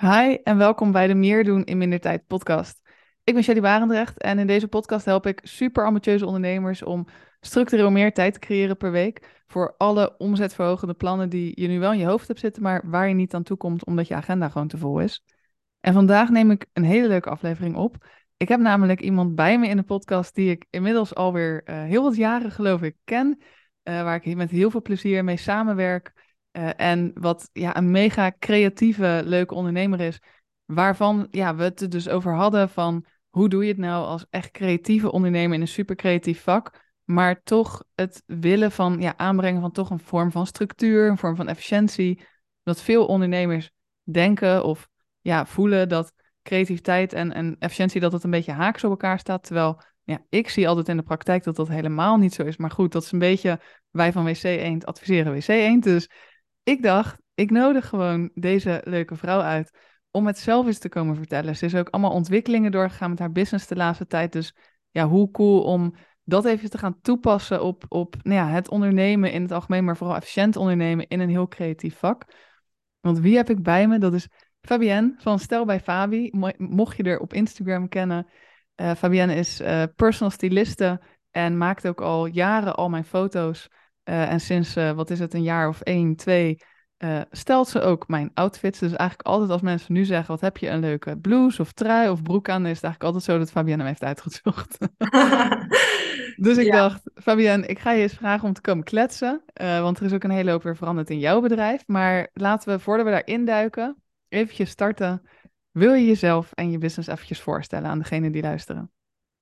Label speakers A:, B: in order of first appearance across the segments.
A: Hi en welkom bij de Meer doen in minder tijd podcast. Ik ben Shelly Barendrecht en in deze podcast help ik super ambitieuze ondernemers om structureel meer tijd te creëren per week voor alle omzetverhogende plannen die je nu wel in je hoofd hebt zitten, maar waar je niet aan toe komt omdat je agenda gewoon te vol is. En vandaag neem ik een hele leuke aflevering op. Ik heb namelijk iemand bij me in de podcast die ik inmiddels alweer uh, heel wat jaren geloof ik ken, uh, waar ik met heel veel plezier mee samenwerk. Uh, en wat ja, een mega creatieve, leuke ondernemer is. Waarvan ja, we het dus over hadden van hoe doe je het nou als echt creatieve ondernemer in een super creatief vak. Maar toch het willen van ja, aanbrengen van toch een vorm van structuur, een vorm van efficiëntie. Dat veel ondernemers denken of ja, voelen dat creativiteit en, en efficiëntie dat het een beetje haaks op elkaar staat. Terwijl ja, ik zie altijd in de praktijk dat dat helemaal niet zo is. Maar goed, dat is een beetje wij van WC Eend adviseren WC Eend. Dus ik dacht, ik nodig gewoon deze leuke vrouw uit om het zelf eens te komen vertellen. Ze is ook allemaal ontwikkelingen doorgegaan met haar business de laatste tijd. Dus ja, hoe cool om dat even te gaan toepassen op, op nou ja, het ondernemen in het algemeen, maar vooral efficiënt ondernemen in een heel creatief vak. Want wie heb ik bij me? Dat is Fabienne van Stel bij Fabi. Mocht je er op Instagram kennen. Uh, Fabienne is uh, personal styliste en maakt ook al jaren al mijn foto's. Uh, en sinds, wat is het, een jaar of één, twee, stelt ze ook mijn outfits. Dus eigenlijk altijd als mensen nu zeggen, wat heb je een leuke blouse of trui of broek aan, is het eigenlijk altijd zo dat Fabienne hem heeft uitgezocht. dus ik dacht, Fabienne, ik ga je eens vragen om te komen kletsen. want er is ook een hele hoop weer veranderd in jouw bedrijf. Maar laten we, voordat we daar induiken, eventjes starten. Wil je jezelf en je business eventjes voorstellen aan degene die luisteren?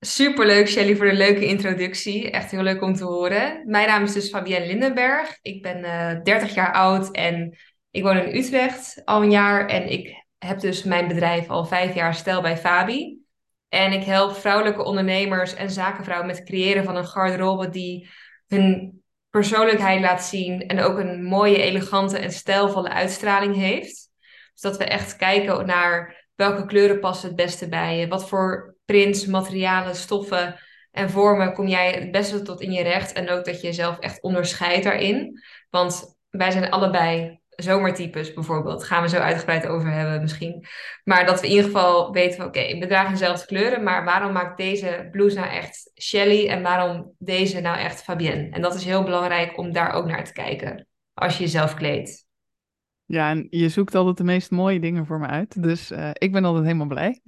B: Superleuk, Shelly, voor de leuke introductie. Echt heel leuk om te horen. Mijn naam is dus Fabienne Lindenberg. Ik ben uh, eh, 30 jaar oud en ik woon in Utrecht al een jaar. En ik heb dus mijn bedrijf al vijf jaar stel bij Fabi. En ik help vrouwelijke ondernemers en zakenvrouwen met het creëren van een garderobe die hun persoonlijkheid laat zien. En ook een mooie, elegante en stijlvolle uitstraling heeft. Dus dat we echt kijken naar welke kleuren passen het beste bij je. Wat voor prints, materialen, stoffen en vormen kom jij het beste tot in je recht. En ook dat je jezelf echt onderscheidt daarin. Want wij zijn allebei zomertypes bijvoorbeeld. Gaan we zo uitgebreid over hebben misschien. Maar dat we in ieder geval weten van oké, we dragen dezelfde kleuren. Maar waarom maakt deze blouse nou echt Shelly en waarom deze nou echt Fabienne? En dat is heel belangrijk om daar ook naar te kijken als je jezelf kleedt.
A: Ja, en je zoekt altijd de meest mooie dingen voor me uit. Dus uh, ik ben altijd helemaal blij.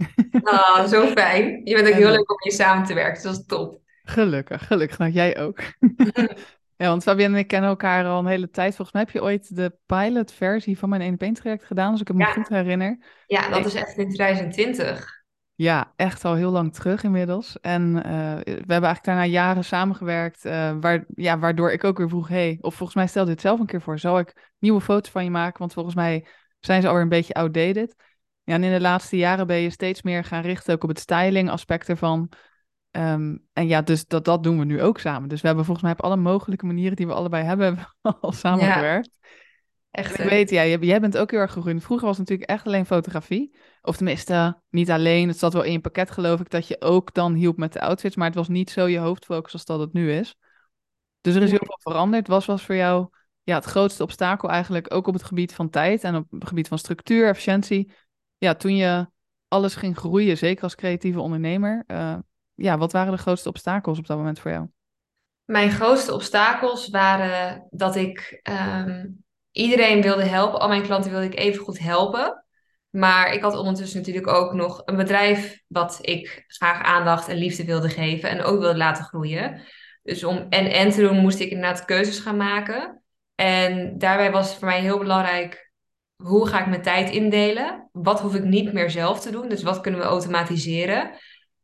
B: Ah, zo fijn. Je bent ook heel leuk om hier samen te werken. Dus dat is top.
A: Gelukkig, gelukkig. Nou, jij ook. ja, want Fabienne en ik kennen elkaar al een hele tijd. Volgens mij heb je ooit de pilotversie van mijn 1 op traject gedaan, als ik het me goed herinner.
B: Ja, dat is echt in 2020.
A: Ja, echt al heel lang terug inmiddels. En uh, we hebben eigenlijk daarna jaren samengewerkt, uh, waar, ja, waardoor ik ook weer vroeg, hey, of volgens mij stelde dit zelf een keer voor, zal ik nieuwe foto's van je maken? Want volgens mij zijn ze alweer een beetje outdated. Ja, en in de laatste jaren ben je steeds meer gaan richten ook op het styling aspect ervan. Um, en ja, dus dat, dat doen we nu ook samen. Dus we hebben volgens mij op alle mogelijke manieren die we allebei hebben, hebben al samengewerkt. Ja. Echt, ik weet, ja, jij bent ook heel erg gegroeid. Vroeger was het natuurlijk echt alleen fotografie. Of tenminste, niet alleen. Het zat wel in je pakket, geloof ik, dat je ook dan hielp met de outfits. Maar het was niet zo je hoofdfocus als dat het nu is. Dus er is heel veel veranderd. Was was voor jou ja, het grootste obstakel eigenlijk ook op het gebied van tijd en op het gebied van structuur, efficiëntie. Ja, toen je alles ging groeien, zeker als creatieve ondernemer. Uh, ja, wat waren de grootste obstakels op dat moment voor jou?
B: Mijn grootste obstakels waren dat ik um, iedereen wilde helpen. Al mijn klanten wilde ik even goed helpen. Maar ik had ondertussen natuurlijk ook nog een bedrijf wat ik graag aandacht en liefde wilde geven en ook wilde laten groeien. Dus om en en te doen moest ik inderdaad keuzes gaan maken. En daarbij was het voor mij heel belangrijk, hoe ga ik mijn tijd indelen? Wat hoef ik niet meer zelf te doen? Dus wat kunnen we automatiseren?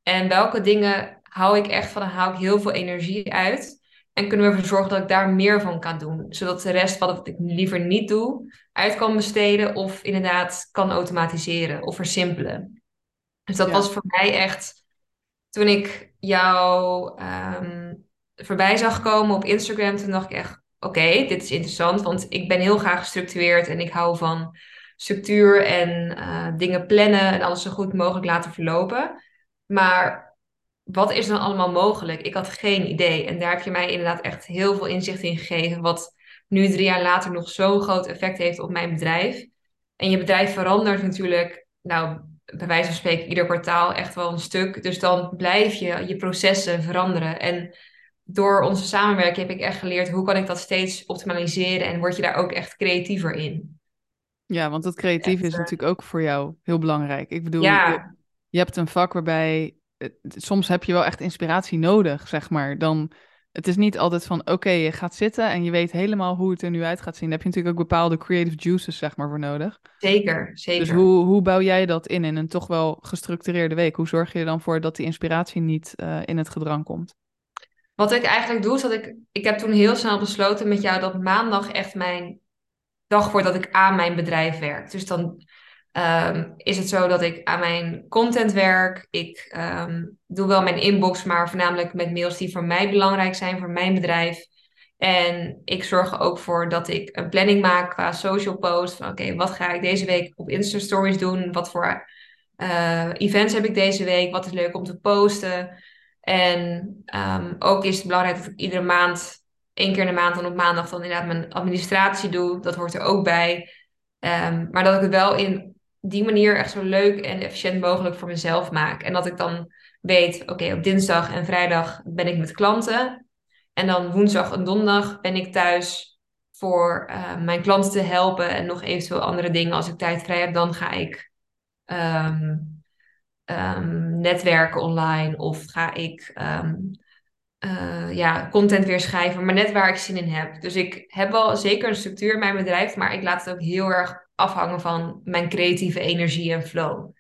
B: En welke dingen hou ik echt van, dan haal ik heel veel energie uit. En kunnen we ervoor zorgen dat ik daar meer van kan doen. Zodat de rest wat ik liever niet doe, uit kan besteden. Of inderdaad kan automatiseren of versimpelen. Dus dat was voor mij echt, toen ik jou um, voorbij zag komen op Instagram, toen dacht ik echt, oké, dit is interessant. Want ik ben heel graag gestructureerd en ik hou van structuur en uh, dingen plannen en alles zo goed mogelijk laten verlopen. Maar wat is dan allemaal mogelijk? Ik had geen idee. En daar heb je mij inderdaad echt heel veel inzicht in gegeven. Wat nu drie jaar later nog zo'n groot effect heeft op mijn bedrijf. En je bedrijf verandert natuurlijk, nou, bij wijze van spreken, ieder kwartaal echt wel een stuk. Dus dan blijf je je processen veranderen. En door onze samenwerking heb ik echt geleerd hoe kan ik dat steeds optimaliseren en word je daar ook echt creatiever in.
A: Ja, want dat creatief is
B: eh,
A: natuurlijk ook voor jou heel belangrijk. Ik bedoel,
B: Ja,
A: je, je hebt een vak waarbij soms heb je wel echt inspiratie nodig, zeg maar. Dan, het is niet altijd van, oké, je gaat zitten en je weet helemaal hoe het er nu uit gaat zien. Daar heb je natuurlijk ook bepaalde creative juices, zeg maar, voor nodig.
B: zeker,
A: Dus
B: zeker.
A: hoe, hoe bouw jij dat in in een toch wel gestructureerde week? Hoe zorg je er dan voor dat die inspiratie niet eh, in het gedrang komt?
B: Wat ik eigenlijk doe, is dat ik, ik heb toen heel snel besloten met jou dat maandag echt mijn dag wordt dat ik aan mijn bedrijf werk. Dus dan ehm, is het zo dat ik aan mijn content werk. Ik ehm, doe wel mijn inbox, maar voornamelijk met mails die voor mij belangrijk zijn, voor mijn bedrijf. En ik zorg er ook voor dat ik een planning maak qua social post. Van oké, wat ga ik deze week op Insta Stories doen? Wat voor eh, events heb ik deze week? Wat is leuk om te posten? En ehm, ook is het belangrijk dat ik iedere maand, één keer in de maand, dan op maandag, dan inderdaad mijn administratie doe. Dat hoort er ook bij. Maar dat ik het wel in die manier echt zo leuk en efficiënt mogelijk voor mezelf maak. En dat ik dan weet, oké, op dinsdag en vrijdag ben ik met klanten. En dan woensdag en donderdag ben ik thuis voor eh, mijn klanten te helpen en nog eventueel andere dingen. Als ik tijd vrij heb, dan ga ik ehm, ehm, netwerken online of ga ik ehm, eh, ja, content weer schrijven, maar net waar ik zin in heb. Dus ik heb wel zeker een structuur in mijn bedrijf, maar ik laat het ook heel erg afhangen van mijn creatieve energie en flow.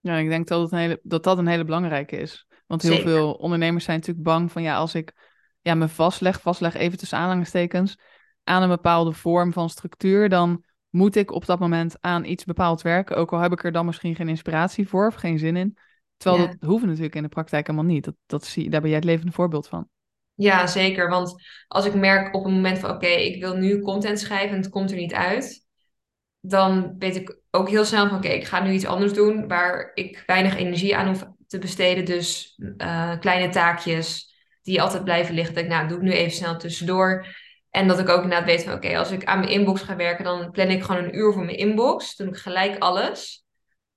A: Ja, ik denk dat het een hele, dat, dat een hele belangrijke is. Want heel
B: Zeker.
A: veel ondernemers zijn natuurlijk bang van, ja, als ik ja, me vastleg, vastleg even tussen aanhalingstekens, aan een bepaalde vorm van structuur, dan moet ik op dat moment aan iets bepaald werken, ook al heb ik er dan misschien geen inspiratie voor of geen zin in. Terwijl
B: Ja.
A: dat hoeft natuurlijk in de praktijk helemaal niet. Dat, dat zie, daar ben jij het levende voorbeeld van.
B: Ja, zeker. Want als ik merk op een moment van oké, ik wil nu content schrijven en het komt er niet uit, dan weet ik ook heel snel van oké, ik ga nu iets anders doen waar ik weinig energie aan hoef te besteden. Dus eh, kleine taakjes die altijd blijven liggen. Dat ik nou, doe ik nu even snel tussendoor. En dat ik ook inderdaad weet van oké, als ik aan mijn inbox ga werken, dan plan ik gewoon een uur voor mijn inbox. Doe ik gelijk alles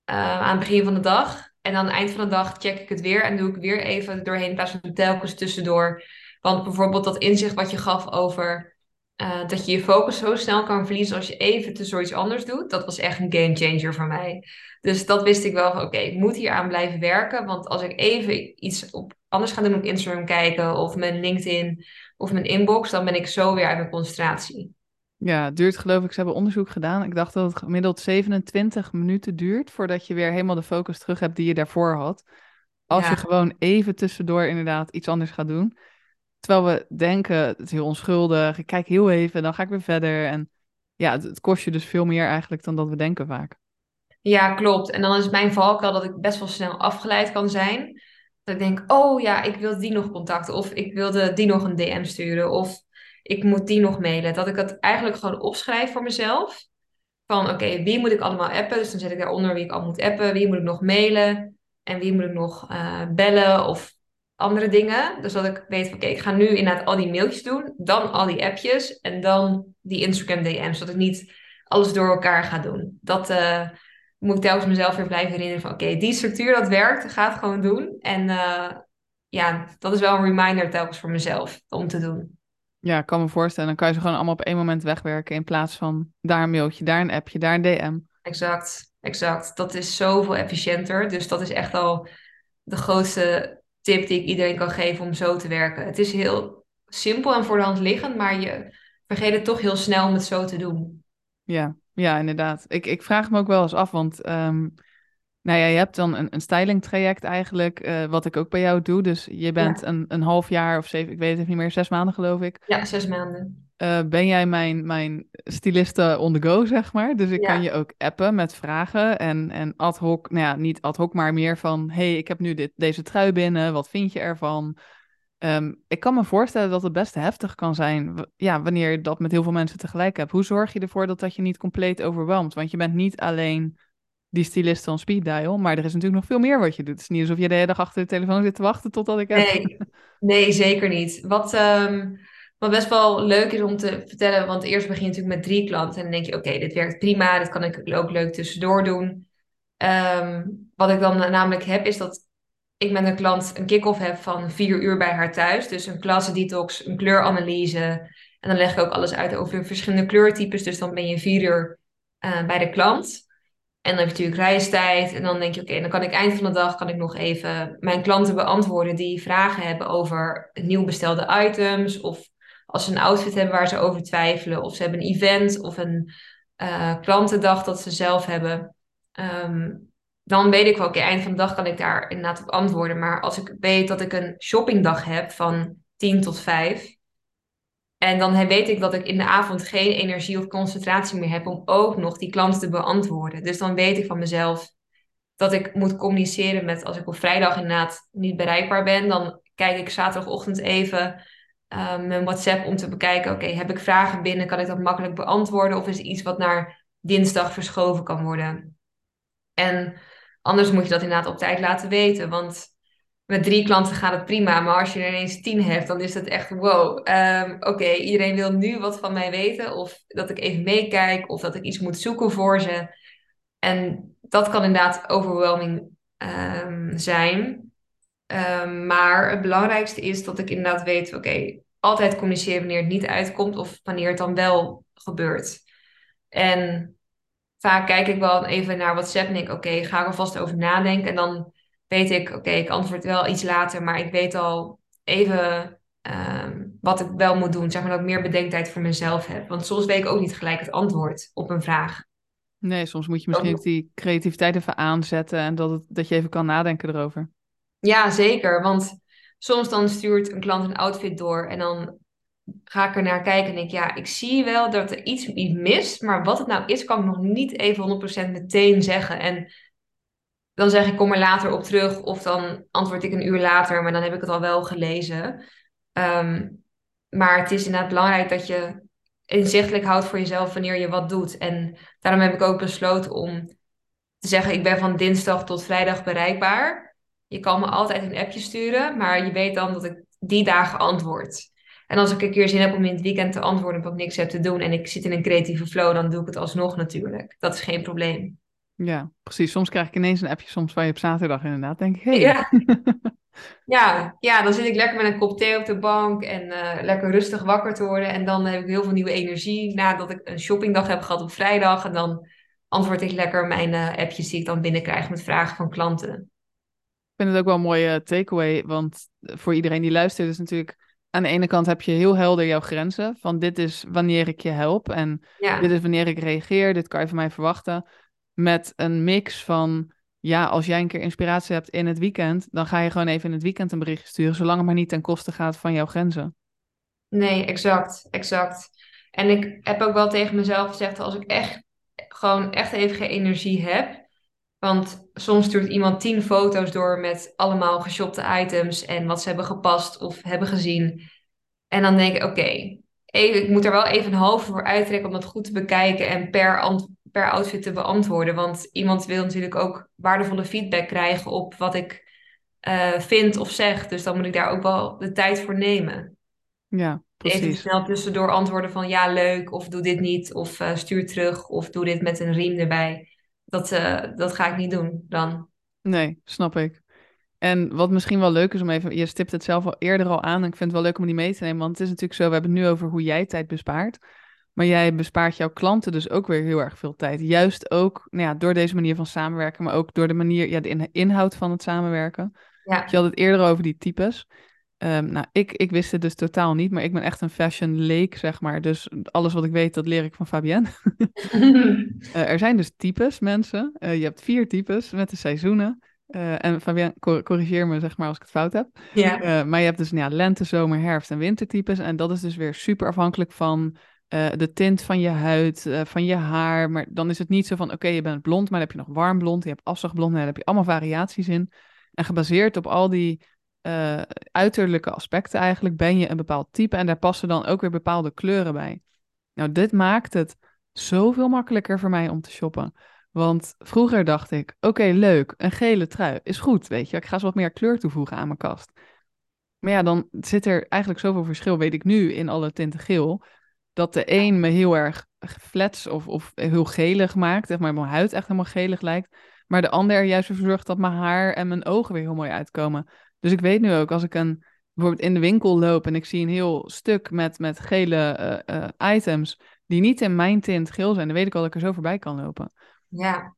B: eh, aan het begin van de dag. En aan het eind van de dag check ik het weer en doe ik weer even doorheen in plaats van telkens tussendoor. Want bijvoorbeeld dat inzicht wat je gaf over eh, dat je je focus zo snel kan verliezen als je even tussendoor iets anders doet, dat was echt een game changer voor mij. Dus dat wist ik wel van oké, ik moet hier aan blijven werken. Want als ik even iets op, anders ga doen op Instagram kijken of mijn LinkedIn of mijn inbox, dan ben ik zo weer uit mijn concentratie.
A: Ja, het duurt geloof ik, ze hebben onderzoek gedaan. Ik dacht dat het gemiddeld 27 minuten duurt voordat je weer helemaal de focus terug hebt die je daarvoor had. Als je gewoon even tussendoor inderdaad iets anders gaat doen. Terwijl we denken, het is heel onschuldig, ik kijk heel even, dan ga ik weer verder. En ja, het, kost je dus veel meer eigenlijk dan dat we denken vaak.
B: ja, klopt. En dan is mijn valkuil dat ik best wel snel afgeleid kan zijn. Dat ik denk, oh ja, ik wil die nog contacten. Of ik wilde die nog een DM sturen. Of ik moet die nog mailen. Dat ik het eigenlijk gewoon opschrijf voor mezelf. Van oké, wie moet ik allemaal appen? Dus dan zet ik daaronder wie ik al moet appen. Wie moet ik nog mailen? En wie moet ik nog eh, bellen? Of andere dingen. Dus dat ik weet van oké, ik ga nu inderdaad al die mailtjes doen. Dan al die appjes. En dan die Instagram DM's. Zodat ik niet alles door elkaar ga doen. Dat eh, moet ik telkens mezelf weer blijven herinneren van oké, die structuur dat werkt. Ga het gewoon doen. En eh, ja, dat is wel een reminder telkens voor mezelf om te doen.
A: Ja, ik kan me voorstellen. Dan kan je ze gewoon allemaal op één moment wegwerken in plaats van daar een mailtje, daar een appje, daar een DM.
B: Exact, exact. Dat is zoveel efficiënter. Dus dat is echt al de grootste tip die ik iedereen kan geven om zo te werken. Het is heel simpel en voor de hand liggend, maar je vergeet het toch heel snel om het zo te doen.
A: Ja, ja, inderdaad. Ik, ik vraag me ook wel eens af, want ehm, nou ja, je hebt dan een, een styling traject eigenlijk, eh, wat ik ook bij jou doe. Dus je bent
B: Ja,
A: een, een half jaar of zeven, ik weet het niet meer, zes maanden geloof ik.
B: ja, zes maanden.
A: Eh, ben jij mijn, mijn styliste on the go, zeg maar. Dus ik kan je ook appen met vragen en, en ad hoc, nou ja, niet ad hoc, maar meer van, hey, ik heb nu dit, deze trui binnen, wat vind je ervan? Ehm, ik kan me voorstellen dat het best heftig kan zijn, ja, wanneer je dat met heel veel mensen tegelijk hebt. Hoe zorg je ervoor dat dat je niet compleet overweldigt? Want je bent niet alleen die stylist van Speed Dial, maar er is natuurlijk nog veel meer wat je doet. Het is niet alsof je de hele dag achter de telefoon zit te wachten totdat ik
B: nee, nee, zeker niet. Wat, ehm, Wat best wel leuk is om te vertellen, want eerst begin je natuurlijk met drie klanten. En dan denk je, oké, dit werkt prima, dit kan ik ook leuk tussendoor doen. Ehm, wat ik dan namelijk heb, is dat ik met een klant een kick-off heb van vier uur bij haar thuis. Dus een klasse-detox, een kleuranalyse. En dan leg ik ook alles uit over verschillende kleurtypes. Dus dan ben je vier uur uh, bij de klant. En dan heb je natuurlijk reistijd. En dan denk je, oké, dan kan ik eind van de dag kan ik nog even mijn klanten beantwoorden die vragen hebben over nieuw bestelde items. Of als ze een outfit hebben waar ze over twijfelen. Of ze hebben een event of een uh, klantendag dat ze zelf hebben. Um, dan weet ik wel, oké, eind van de dag kan ik daar inderdaad op antwoorden. Maar als ik weet dat ik een shoppingdag heb van 10 tot 5. En dan weet ik dat ik in de avond geen energie of concentratie meer heb om ook nog die klanten te beantwoorden. Dus dan weet ik van mezelf dat ik moet communiceren met, als ik op vrijdag inderdaad niet bereikbaar ben, dan kijk ik zaterdagochtend even um, mijn WhatsApp om te bekijken, oké, heb ik vragen binnen, kan ik dat makkelijk beantwoorden of is het iets wat naar dinsdag verschoven kan worden? En anders moet je dat inderdaad op tijd laten weten, want met drie klanten gaat het prima, maar als je er ineens tien hebt, dan is het echt wow. Um, Oké, iedereen wil nu wat van mij weten, of dat ik even meekijk, of dat ik iets moet zoeken voor ze. En dat kan inderdaad overwhelming um, zijn. Um, maar het belangrijkste is dat ik inderdaad weet, oké, altijd communiceren wanneer het niet uitkomt of wanneer het dan wel gebeurt. En vaak kijk ik wel even naar WhatsApp en denk, oké, ga ik er vast over nadenken. En dan weet ik, oké, ik antwoord wel iets later, maar ik weet al even um, wat ik wel moet doen. Zeg maar dat ik meer bedenktijd voor mezelf heb. Want soms weet ik ook niet gelijk het antwoord op een vraag.
A: Nee, soms moet je misschien ook die creativiteit even aanzetten en dat, het, dat je even kan nadenken erover.
B: Ja, zeker. Want soms dan stuurt een klant een outfit door en dan ga ik er naar kijken en denk ja, ik zie wel dat er iets, iets mist, maar wat het nou is, kan ik nog niet even 100% meteen zeggen. En dan zeg ik kom er later op terug of dan antwoord ik een uur later, maar dan heb ik het al wel gelezen. Um, maar het is inderdaad belangrijk dat je inzichtelijk houdt voor jezelf wanneer je wat doet. En daarom heb ik ook besloten om te zeggen, ik ben van dinsdag tot vrijdag bereikbaar. Je kan me altijd een appje sturen, maar je weet dan dat ik die dagen antwoord. En als ik een keer zin heb om in het weekend te antwoorden omdat ik niks heb te doen en ik zit in een creatieve flow, dan doe ik het alsnog natuurlijk. Dat is geen probleem.
A: Ja, precies. Soms krijg ik ineens een appje, soms waar je op zaterdag inderdaad denk ik, hey.
B: Ja. ja, ja, dan zit ik lekker met een kop thee op de bank en uh, lekker rustig wakker te worden. En dan heb ik heel veel nieuwe energie nadat ik een shoppingdag heb gehad op vrijdag. En dan antwoord ik lekker mijn uh, appjes die ik dan binnenkrijg met vragen van klanten.
A: Ik vind het ook wel een mooie takeaway, want voor iedereen die luistert is natuurlijk... Aan de ene kant heb je heel helder jouw grenzen. Van dit is wanneer ik je help en ja. dit is wanneer ik reageer. Dit kan je van mij verwachten met een mix van, ja, als jij een keer inspiratie hebt in het weekend, dan ga je gewoon even in het weekend een bericht sturen, zolang het maar niet ten koste gaat van jouw grenzen.
B: Nee, exact, exact. En ik heb ook wel tegen mezelf gezegd, als ik echt gewoon echt even geen energie heb, want soms stuurt iemand tien foto's door met allemaal geshopte items en wat ze hebben gepast of hebben gezien. En dan denk ik, oké, ik moet er wel even een half voor uittrekken om dat goed te bekijken en per per outfit te beantwoorden. Want iemand wil natuurlijk ook waardevolle feedback krijgen op wat ik uh, vind of zeg. Dus dan moet ik daar ook wel de tijd voor nemen.
A: Ja, precies.
B: Even snel tussendoor antwoorden van ja, leuk, of doe dit niet, of uh, stuur terug, of doe dit met een riem erbij. Dat, uh, dat ga ik niet doen dan.
A: Nee, snap ik. En wat misschien wel leuk is om even, je stipt het zelf al eerder al aan, en ik vind het wel leuk om die mee te nemen, want het is natuurlijk zo, we hebben het nu over hoe jij tijd bespaart. Maar jij bespaart jouw klanten dus ook weer heel erg veel tijd. Juist ook nou ja, door deze manier van samenwerken, maar ook door de manier, ja, de inhoud van het samenwerken. Ja. Je had het eerder over die types. Um, nou, ik, ik wist het dus totaal niet, maar ik ben echt een fashion leek, zeg maar. Dus alles wat ik weet, dat leer ik van Fabienne. uh, er zijn dus types, mensen. Uh, je hebt vier types met de seizoenen. Uh, en Fabienne, corrigeer me zeg maar als ik het fout heb.
B: Ja.
A: maar je hebt dus nou ja, lente, zomer, herfst en wintertypes. En dat is dus weer super afhankelijk van de tint van je huid, van je haar. Maar dan is het niet zo van, oké, je bent blond, maar dan heb je nog warm blond, je hebt afzagblond, daar heb je allemaal variaties in. En gebaseerd op al die uh, uiterlijke aspecten eigenlijk, ben je een bepaald type en daar passen dan ook weer bepaalde kleuren bij. Nou, dit maakt het zoveel makkelijker voor mij om te shoppen. Want vroeger dacht ik, oké, leuk, een gele trui is goed, weet je. Ik ga eens wat meer kleur toevoegen aan mijn kast. Maar ja, dan zit er eigenlijk zoveel verschil, weet ik nu, in alle tinten geel. Dat de een me heel erg flats of, of heel gelig maakt. Zeg maar mijn huid echt helemaal gelig lijkt. Maar de ander er juist voor zorgt dat mijn haar en mijn ogen weer heel mooi uitkomen. Dus ik weet nu ook, als ik een, bijvoorbeeld in de winkel loop en ik zie een heel stuk met, met gele eh, eh, items die niet in mijn tint geel zijn, dan weet ik al dat ik er zo voorbij kan lopen.
B: Ja.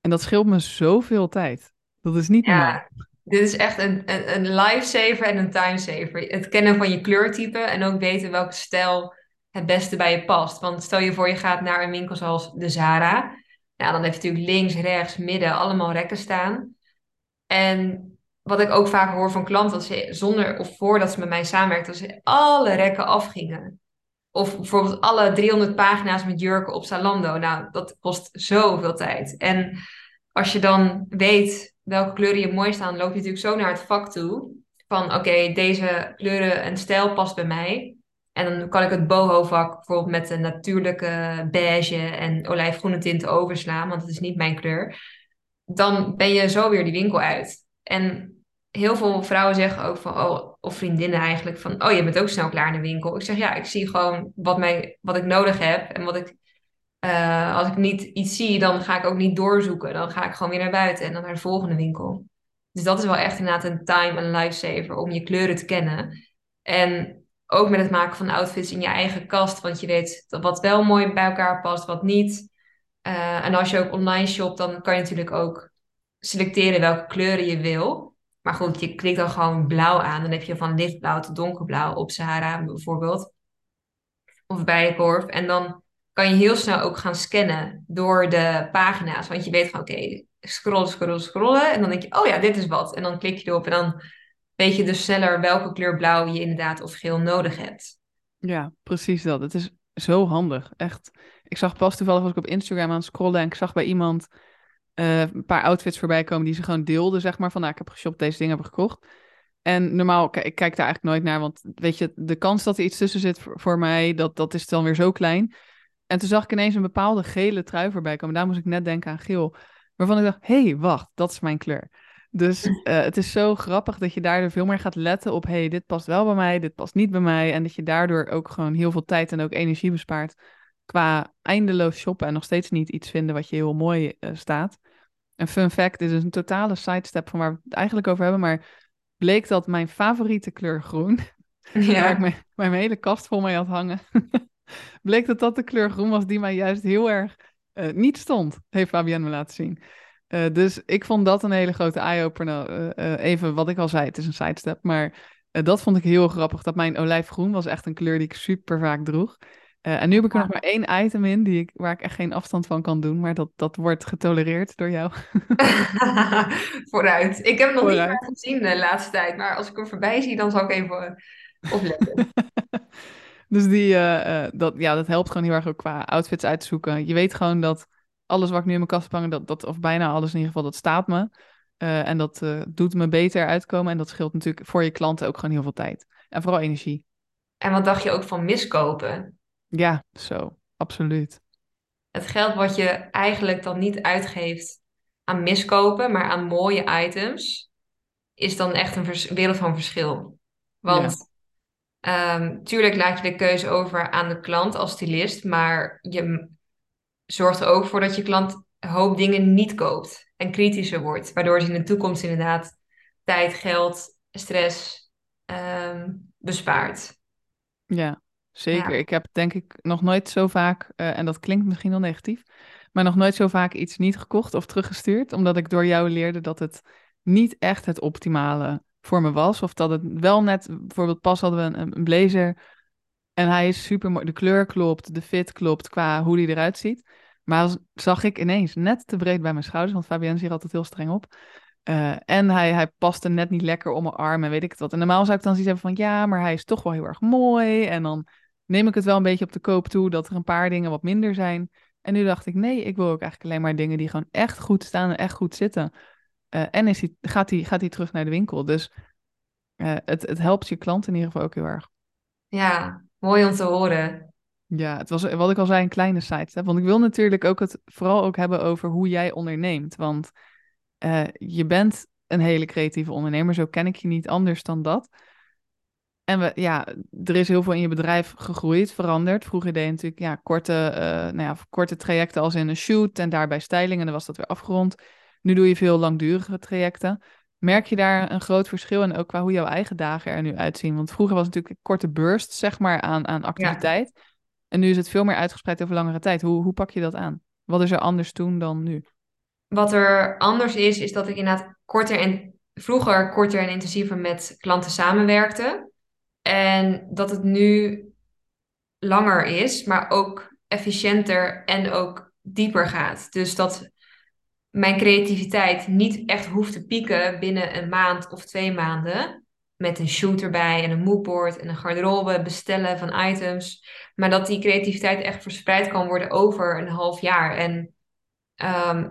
A: En dat scheelt me zoveel tijd. Dat is niet normaal.
B: Ja, dit is echt een, een, een lifesaver en een timesaver. Het kennen van je kleurtype en ook weten welke stijl het beste bij je past. Want stel je voor je gaat naar een winkel zoals de Zara. Nou, dan heeft je natuurlijk links, rechts, midden allemaal rekken staan. En wat ik ook vaak hoor van klanten, dat ze zonder of voordat ze met mij samenwerken, dat ze alle rekken afgingen. Of bijvoorbeeld alle 300 pagina's met jurken op Zalando. Nou, dat kost zoveel tijd. En als je dan weet welke kleuren je mooi staan, loop je natuurlijk zo naar het vak toe. Van oké, deze kleuren en stijl past bij mij. En dan kan ik het boho-vak bijvoorbeeld met een natuurlijke beige en olijfgroene tinten overslaan, want het is niet mijn kleur. Dan ben je zo weer die winkel uit. En heel veel vrouwen zeggen ook van, oh, of vriendinnen eigenlijk, van, oh, je bent ook snel klaar in de winkel. Ik zeg, ja, ik zie gewoon wat, mij, wat ik nodig heb en wat ik, uh, als ik niet iets zie, dan ga ik ook niet doorzoeken. Dan ga ik gewoon weer naar buiten en dan naar de volgende winkel. Dus dat is wel echt inderdaad een time en lifesaver om je kleuren te kennen. En ook met het maken van outfits in je eigen kast, want je weet wat wel mooi bij elkaar past, wat niet. Uh, en als je ook online shopt, dan kan je natuurlijk ook selecteren welke kleuren je wil. Maar goed, je klikt dan gewoon blauw aan. Dan heb je van lichtblauw tot donkerblauw op Sahara bijvoorbeeld. Of Bijenkorf. En dan kan je heel snel ook gaan scannen door de pagina's. Want je weet gewoon, oké, scrollen, scrollen, scrollen. En dan denk je, oh ja, dit is wat. En dan klik je erop en dan weet je dus sneller welke kleur blauw je inderdaad of geel nodig hebt.
A: Ja, precies dat. Het is zo handig. Echt. Ik zag pas toevallig was ik op Instagram aan scrollen en ik zag bij iemand uh, een paar outfits voorbij komen die ze gewoon deelden, zeg maar. Van, nou, ik heb geshopt, deze dingen heb ik gekocht. En normaal, ik kijk daar eigenlijk nooit naar, want weet je, de kans dat er iets tussen zit voor, voor mij, dat, dat is dan weer zo klein. En toen zag ik ineens een bepaalde gele trui voorbij komen. Daar moest ik net denken aan geel. Waarvan ik dacht, hé, hey, wacht, dat is mijn kleur. Dus uh, het is zo grappig dat je daardoor veel meer gaat letten op, hey, dit past wel bij mij, dit past niet bij mij. En dat je daardoor ook gewoon heel veel tijd en ook energie bespaart qua eindeloos shoppen en nog steeds niet iets vinden wat je heel mooi uh, staat. Een fun fact, dit is een totale sidestep van waar we het eigenlijk over hebben, maar bleek dat mijn favoriete kleur groen, ja. waar ik mijn, mijn hele kast vol mee had hangen, bleek dat dat de kleur groen was die mij juist heel erg uh, niet stond, heeft Fabienne me laten zien. Uh, dus ik vond dat een hele grote eye-opener. Uh, even wat ik al zei, het is een sidestep. Maar dat vond ik heel grappig. Dat mijn olijfgroen was echt een kleur die ik super vaak droeg. En nu heb ik er nog maar één item in die ik, waar ik echt geen afstand van kan doen. Maar dat, dat wordt getolereerd door jou.
B: Vooruit. Ik heb hem nog Vooruit. niet gezien de laatste tijd. Maar als ik hem voorbij zie, dan zal ik even opletten.
A: dus die, dat, ja, dat helpt gewoon heel erg ook qua outfits uit te zoeken. Je weet gewoon dat alles wat ik nu in mijn kast heb dat, dat, of bijna alles in ieder geval, dat staat me. Uh, en dat uh, doet me beter uitkomen. En dat scheelt natuurlijk voor je klanten ook gewoon heel veel tijd. En vooral energie.
B: En wat dacht je ook van miskopen?
A: Ja, zo. Absoluut.
B: Het geld wat je eigenlijk dan niet uitgeeft aan miskopen, maar aan mooie items, is dan echt een wereld van verschil. Want ja. um, tuurlijk laat je de keuze over aan de klant als stylist, maar je zorgt er ook voor dat je klant een hoop dingen niet koopt en kritischer wordt. Waardoor ze in de toekomst inderdaad tijd, geld, stress um, bespaart.
A: Ja, zeker. Ik heb denk ik nog nooit zo vaak, uh, en dat klinkt misschien wel negatief, maar nog nooit zo vaak iets niet gekocht of teruggestuurd. Omdat ik door jou leerde dat het niet echt het optimale voor me was. Of dat het wel net, bijvoorbeeld pas hadden we een, een blazer en hij is super mooi. De kleur klopt, de fit klopt qua hoe hij eruit ziet. Maar zag ik ineens net te breed bij mijn schouders, want Fabienne is hier altijd heel streng op. Uh, en hij, hij paste net niet lekker om mijn arm en weet ik het wat. En normaal zou ik dan zoiets hebben van ja, maar hij is toch wel heel erg mooi. En dan neem ik het wel een beetje op de koop toe dat er een paar dingen wat minder zijn. En nu dacht ik nee, ik wil ook eigenlijk alleen maar dingen die gewoon echt goed staan en echt goed zitten. Uh, en is hij, gaat, hij, gaat hij terug naar de winkel. Dus uh, het, het helpt je klant in ieder geval ook heel erg.
B: Ja, Mooi om te horen.
A: Ja, het was wat ik al zei, een kleine site. Want ik wil natuurlijk ook het vooral ook hebben over hoe jij onderneemt. Want uh, je bent een hele creatieve ondernemer, zo ken ik je niet anders dan dat. En we, ja, er is heel veel in je bedrijf gegroeid, veranderd. Vroeger deed je natuurlijk ja, korte, uh, nou ja, korte trajecten als in een shoot en daarbij styling en dan was dat weer afgerond. Nu doe je veel langdurige trajecten. Merk je daar een groot verschil en ook qua hoe jouw eigen dagen er nu uitzien? Want vroeger was het natuurlijk een korte burst, zeg maar, aan, aan activiteit. En nu is het veel meer uitgespreid over langere tijd. Hoe, hoe pak je dat aan? Wat is er anders toen dan nu?
B: Wat er anders is, is dat ik inderdaad korter en vroeger korter en intensiever met klanten samenwerkte. En dat het nu langer is, maar ook efficiënter en ook dieper gaat. Dus dat mijn creativiteit niet echt hoeft te pieken binnen een maand of twee maanden. Met een shoot erbij en een moodboard en een garderobe, bestellen van items. Maar dat die creativiteit echt verspreid kan worden over een half jaar. En, ehm,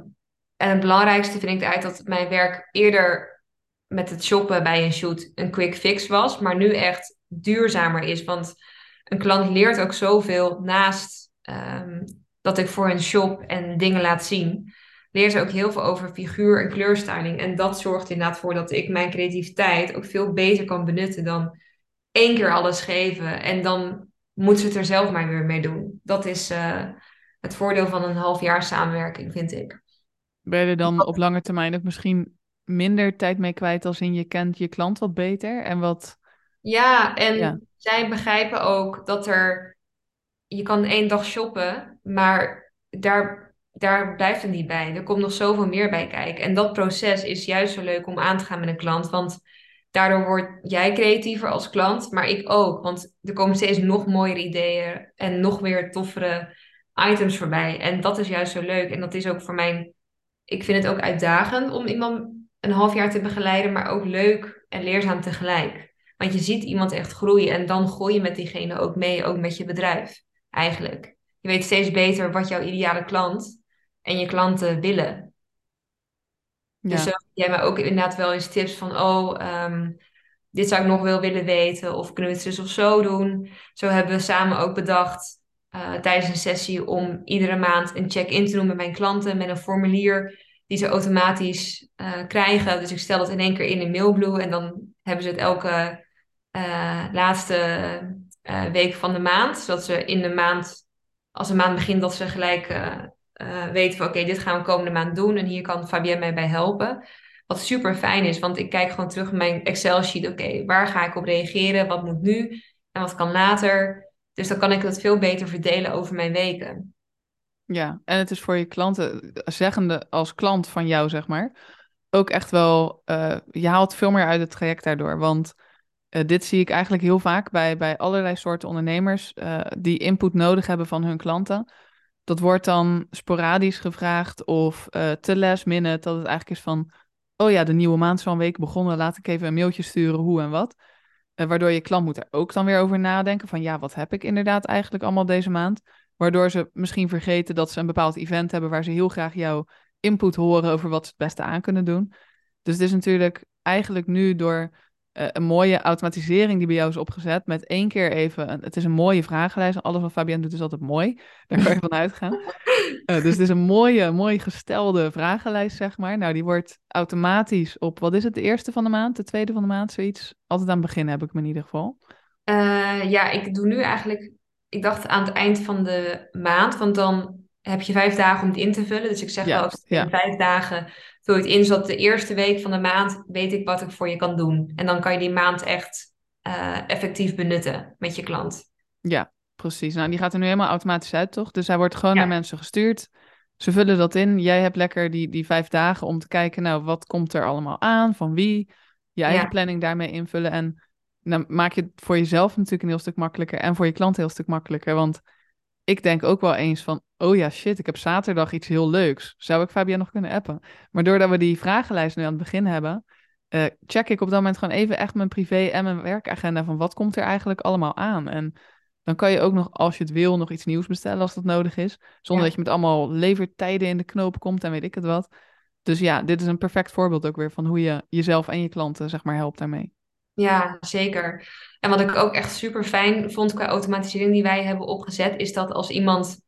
B: en het belangrijkste vind ik uit dat mijn werk eerder met het shoppen bij een shoot een quick fix was. Maar nu echt duurzamer is. Want een klant leert ook zoveel naast ehm, dat ik voor een shop en dingen laat zien. Leert ze ook heel veel over figuur en kleurstyling. En dat zorgt inderdaad voor dat ik mijn creativiteit ook veel beter kan benutten dan één keer alles geven. En dan moet ze het er zelf maar weer mee doen. Dat is uh, het voordeel van een half jaar samenwerking, vind ik.
A: Ben je er dan op lange termijn ook misschien minder tijd mee kwijt als in je kent je klant wat beter en wat
B: ja, en zij begrijpen ook dat er. Je kan één dag shoppen, maar daar, daar blijft het niet bij. Er komt nog zoveel meer bij kijken. En dat proces is juist zo leuk om aan te gaan met een klant. Want daardoor word jij creatiever als klant, maar ik ook. Want er komen steeds nog mooiere ideeën en nog weer toffere items voorbij. En dat is juist zo leuk. En dat is ook voor mij. Ik vind het ook uitdagend om iemand een half jaar te begeleiden, maar ook leuk en leerzaam tegelijk. Want je ziet iemand echt groeien en dan groei je met diegene ook mee, ook met je bedrijf eigenlijk. Je weet steeds beter wat jouw ideale klant en je klanten willen. Ja. Dus zo jij mij ook inderdaad wel eens tips van, oh, ehm, dit zou ik nog wel willen weten of kunnen we het dus of zo doen. Zo hebben we samen ook bedacht uh, tijdens een sessie om iedere maand een check-in te doen met mijn klanten met een formulier die ze automatisch uh, krijgen. Dus ik stel dat in één keer in in Mailblue en dan hebben ze het elke uh, laatste uh, week van de maand. Zodat ze in de maand, als de maand begint, dat ze gelijk uh, weten van oké, dit gaan we komende maand doen. En hier kan Fabienne mij bij helpen. Wat super fijn is, want ik kijk gewoon terug in mijn Excel-sheet. Oké, waar ga ik op reageren? Wat moet nu? En wat kan later? Dus dan kan ik het veel beter verdelen over mijn weken.
A: Ja, en het is voor je klanten, zeggende als klant van jou, zeg maar, ook echt wel, je haalt veel meer uit het traject daardoor. Want uh, dit zie ik eigenlijk heel vaak bij, bij allerlei soorten ondernemers uh, die input nodig hebben van hun klanten. Dat wordt dan sporadisch gevraagd of uh, te last minute, dat het eigenlijk is van, oh ja, de nieuwe maand is een week begonnen, laat ik even een mailtje sturen, hoe en wat. waardoor je klant moet er ook dan weer over nadenken van, ja, wat heb ik inderdaad eigenlijk allemaal deze maand? Waardoor ze misschien vergeten dat ze een bepaald event hebben waar ze heel graag jouw input horen over wat ze het beste aan kunnen doen. Dus het is natuurlijk eigenlijk nu door uh, een mooie automatisering die bij jou is opgezet. Met één keer even. Een, het is een mooie vragenlijst. Alles wat Fabian doet is altijd mooi. Daar kan je van uitgaan. Uh, dus het is een mooie, mooi gestelde vragenlijst, zeg maar. Nou, die wordt automatisch op. Wat is het? De eerste van de maand? De tweede van de maand? Zoiets. Altijd aan het begin heb ik me in ieder geval.
B: Uh, ja, ik doe nu eigenlijk. Ik dacht aan het eind van de maand. Want dan heb je vijf dagen om het in te vullen. Dus ik zeg wel, ja. in vijf dagen vul je het in, zodat de eerste week van de maand weet ik wat ik voor je kan doen. En dan kan je die maand echt uh, effectief benutten met je klant.
A: Ja, precies. Nou, die gaat er nu helemaal automatisch uit, toch? Dus hij wordt gewoon naar mensen gestuurd. Ze vullen dat in. Jij hebt lekker die, die vijf dagen om te kijken, nou, wat komt er allemaal aan? Van wie? Je eigen planning daarmee invullen. En dan maak je het voor jezelf natuurlijk een heel stuk makkelijker. En voor je klant een heel stuk makkelijker. Want ik denk ook wel eens van, oh ja, shit, ik heb zaterdag iets heel leuks. Zou ik Fabian nog kunnen appen? Maar doordat we die vragenlijst nu aan het begin hebben, uh, check ik op dat moment gewoon even echt mijn privé en mijn werkagenda van wat komt er eigenlijk allemaal aan. En dan kan je ook nog, als je het wil, nog iets nieuws bestellen als dat nodig is. Zonder dat je met allemaal levertijden in de knoop komt en weet ik het wat. Dus ja, dit is een perfect voorbeeld ook weer van hoe je jezelf en je klanten, zeg maar, helpt daarmee.
B: Ja, zeker. En wat ik ook echt super fijn vond qua automatisering die wij hebben opgezet, is dat als iemand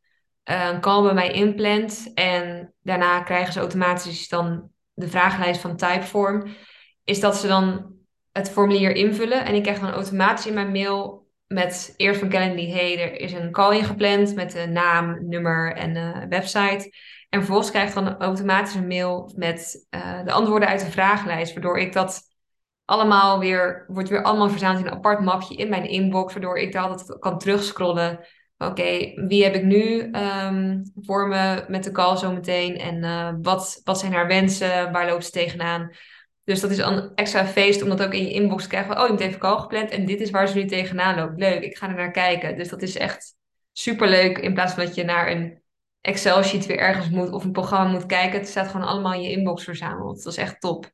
B: eh, een call bij mij inplant en daarna krijgen ze automatisch dan de vragenlijst van Typeform, is dat ze dan het formulier invullen en ik krijg dan automatisch in mijn mail met eerst van Calendly, hey, er is een call ingepland met de naam, nummer en uh, website. En vervolgens krijg ik dan automatisch een mail met uh, de antwoorden uit de vragenlijst, waardoor ik dat allemaal weer, wordt weer allemaal verzameld in een apart mapje in mijn inbox, waardoor ik daar altijd kan terugscrollen. Oké, wie heb ik nu um, voor me met de call zometeen? En uh, wat, wat zijn haar wensen? Waar loopt ze tegenaan? Dus dat is een extra feest om dat ook in je inbox krijgen. Oh, je hebt even call gepland en dit is waar ze nu tegenaan loopt. Leuk, ik ga er naar kijken. Dus dat is echt superleuk in plaats van dat je naar een Excel-sheet weer ergens moet of een programma moet kijken. Het staat gewoon allemaal in je inbox verzameld. Dat is echt top.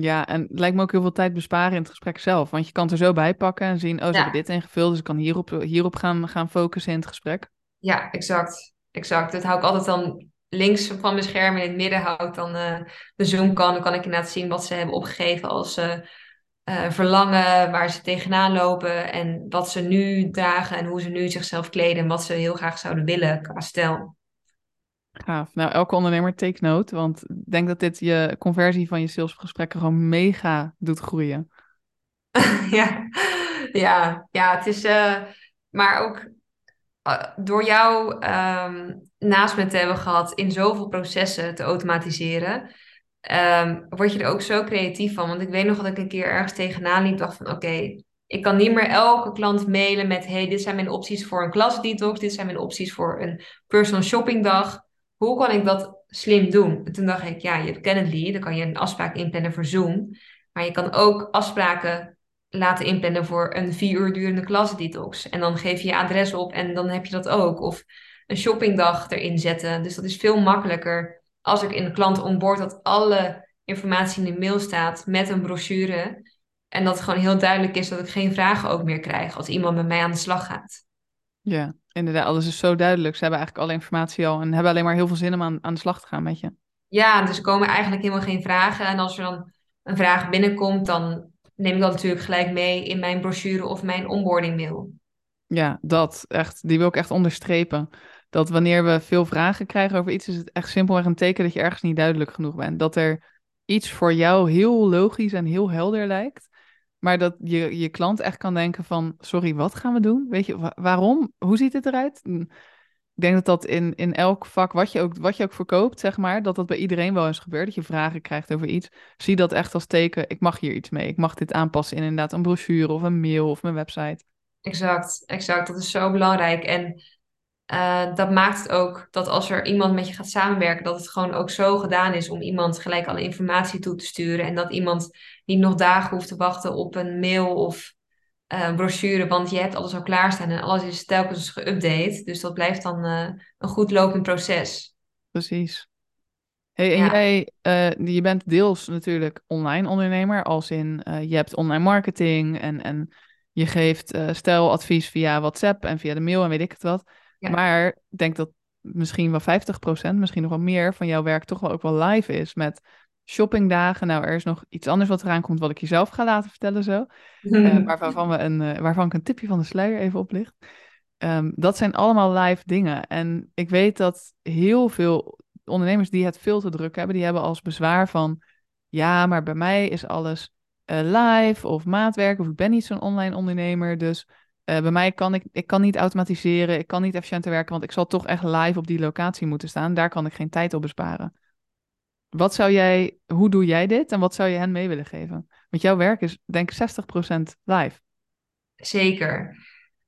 A: Ja, en het lijkt me ook heel veel tijd besparen in het gesprek zelf. Want je kan het er zo bij pakken en zien, oh, ze hebben dit ingevuld, dus ik kan hierop, hierop gaan, gaan focussen in het gesprek.
B: Ja, exact. Exact. Dat hou ik altijd dan links van mijn scherm. In het midden hou ik dan uh, de zoom kan. Dan kan ik inderdaad zien wat ze hebben opgegeven als uh, verlangen, waar ze tegenaan lopen en wat ze nu dragen en hoe ze nu zichzelf kleden en wat ze heel graag zouden willen qua stijl.
A: Gaaf. Nou, elke ondernemer take note, want ik denk dat dit je conversie van je salesgesprekken gewoon mega doet groeien.
B: ja. ja, ja, het is, uh, maar ook uh, door jou um, naast me te hebben gehad in zoveel processen te automatiseren, um, word je er ook zo creatief van. Want ik weet nog dat ik een keer ergens tegenaan liep, dacht van oké, ik kan niet meer elke klant mailen met hey, dit zijn mijn opties voor een klasdetox, dit zijn mijn opties voor een personal shopping dag hoe kan ik dat slim doen? En toen dacht ik, ja, je hebt Calendly, dan kan je een afspraak inplannen voor Zoom. Maar je kan ook afspraken laten inplannen voor een vier uur durende klasdetox. En dan geef je je adres op en dan heb je dat ook. Of een shoppingdag erin zetten. Dus dat is veel makkelijker als ik in de klant onboord dat alle informatie in de mail staat met een brochure. En dat het gewoon heel duidelijk is dat ik geen vragen ook meer krijg als iemand met mij aan de slag gaat.
A: Ja, inderdaad. Alles is zo duidelijk. Ze hebben eigenlijk alle informatie al en hebben alleen maar heel veel zin om aan, aan de slag te gaan met je.
B: Ja, dus er komen eigenlijk helemaal geen vragen. En als er dan een vraag binnenkomt, dan neem ik dat natuurlijk gelijk mee in mijn brochure of mijn onboarding mail.
A: Ja, dat echt. Die wil ik echt onderstrepen. Dat wanneer we veel vragen krijgen over iets, is het echt simpelweg een teken dat je ergens niet duidelijk genoeg bent. Dat er iets voor jou heel logisch en heel helder lijkt. Maar dat je, je klant echt kan denken van, sorry, wat gaan we doen? Weet je, waarom? Hoe ziet het eruit? Ik denk dat dat in, in elk vak, wat je, ook, wat je ook verkoopt, zeg maar, dat dat bij iedereen wel eens gebeurt. Dat je vragen krijgt over iets. Zie dat echt als teken, ik mag hier iets mee. Ik mag dit aanpassen in inderdaad een brochure of een mail of mijn website.
B: Exact, exact. Dat is zo belangrijk. En uh, dat maakt het ook dat als er iemand met je gaat samenwerken, dat het gewoon ook zo gedaan is om iemand gelijk alle informatie toe te sturen. En dat iemand niet nog dagen hoeft te wachten op een mail of uh, een brochure, want je hebt alles al klaarstaan en alles is telkens geüpdate. Dus dat blijft dan uh, een goed lopend proces.
A: Precies. Hey, en ja. jij, je bent deels natuurlijk online ondernemer, als in je hebt online marketing en, en je geeft stijladvies via WhatsApp en via de mail en weet ik het wat. Maar ik denk dat misschien wel 50%, misschien nog wel meer van jouw werk toch wel ook wel live is met shoppingdagen. Nou, er is nog iets anders wat eraan komt wat ik jezelf ga laten vertellen zo. Uh, waarvan, we een, uh, waarvan ik een tipje van de sluier even oplicht. Um, dat zijn allemaal live dingen. En ik weet dat heel veel ondernemers die het veel te druk hebben, die hebben als bezwaar van... Ja, maar bij mij is alles uh, live of maatwerk of ik ben niet zo'n online ondernemer. Dus uh, bij mij kan ik, ik kan niet automatiseren, ik kan niet efficiënter werken, want ik zal toch echt live op die locatie moeten staan. Daar kan ik geen tijd op besparen. Wat zou jij, hoe doe jij dit en wat zou je hen mee willen geven? Want jouw werk is denk ik 60% live.
B: Zeker.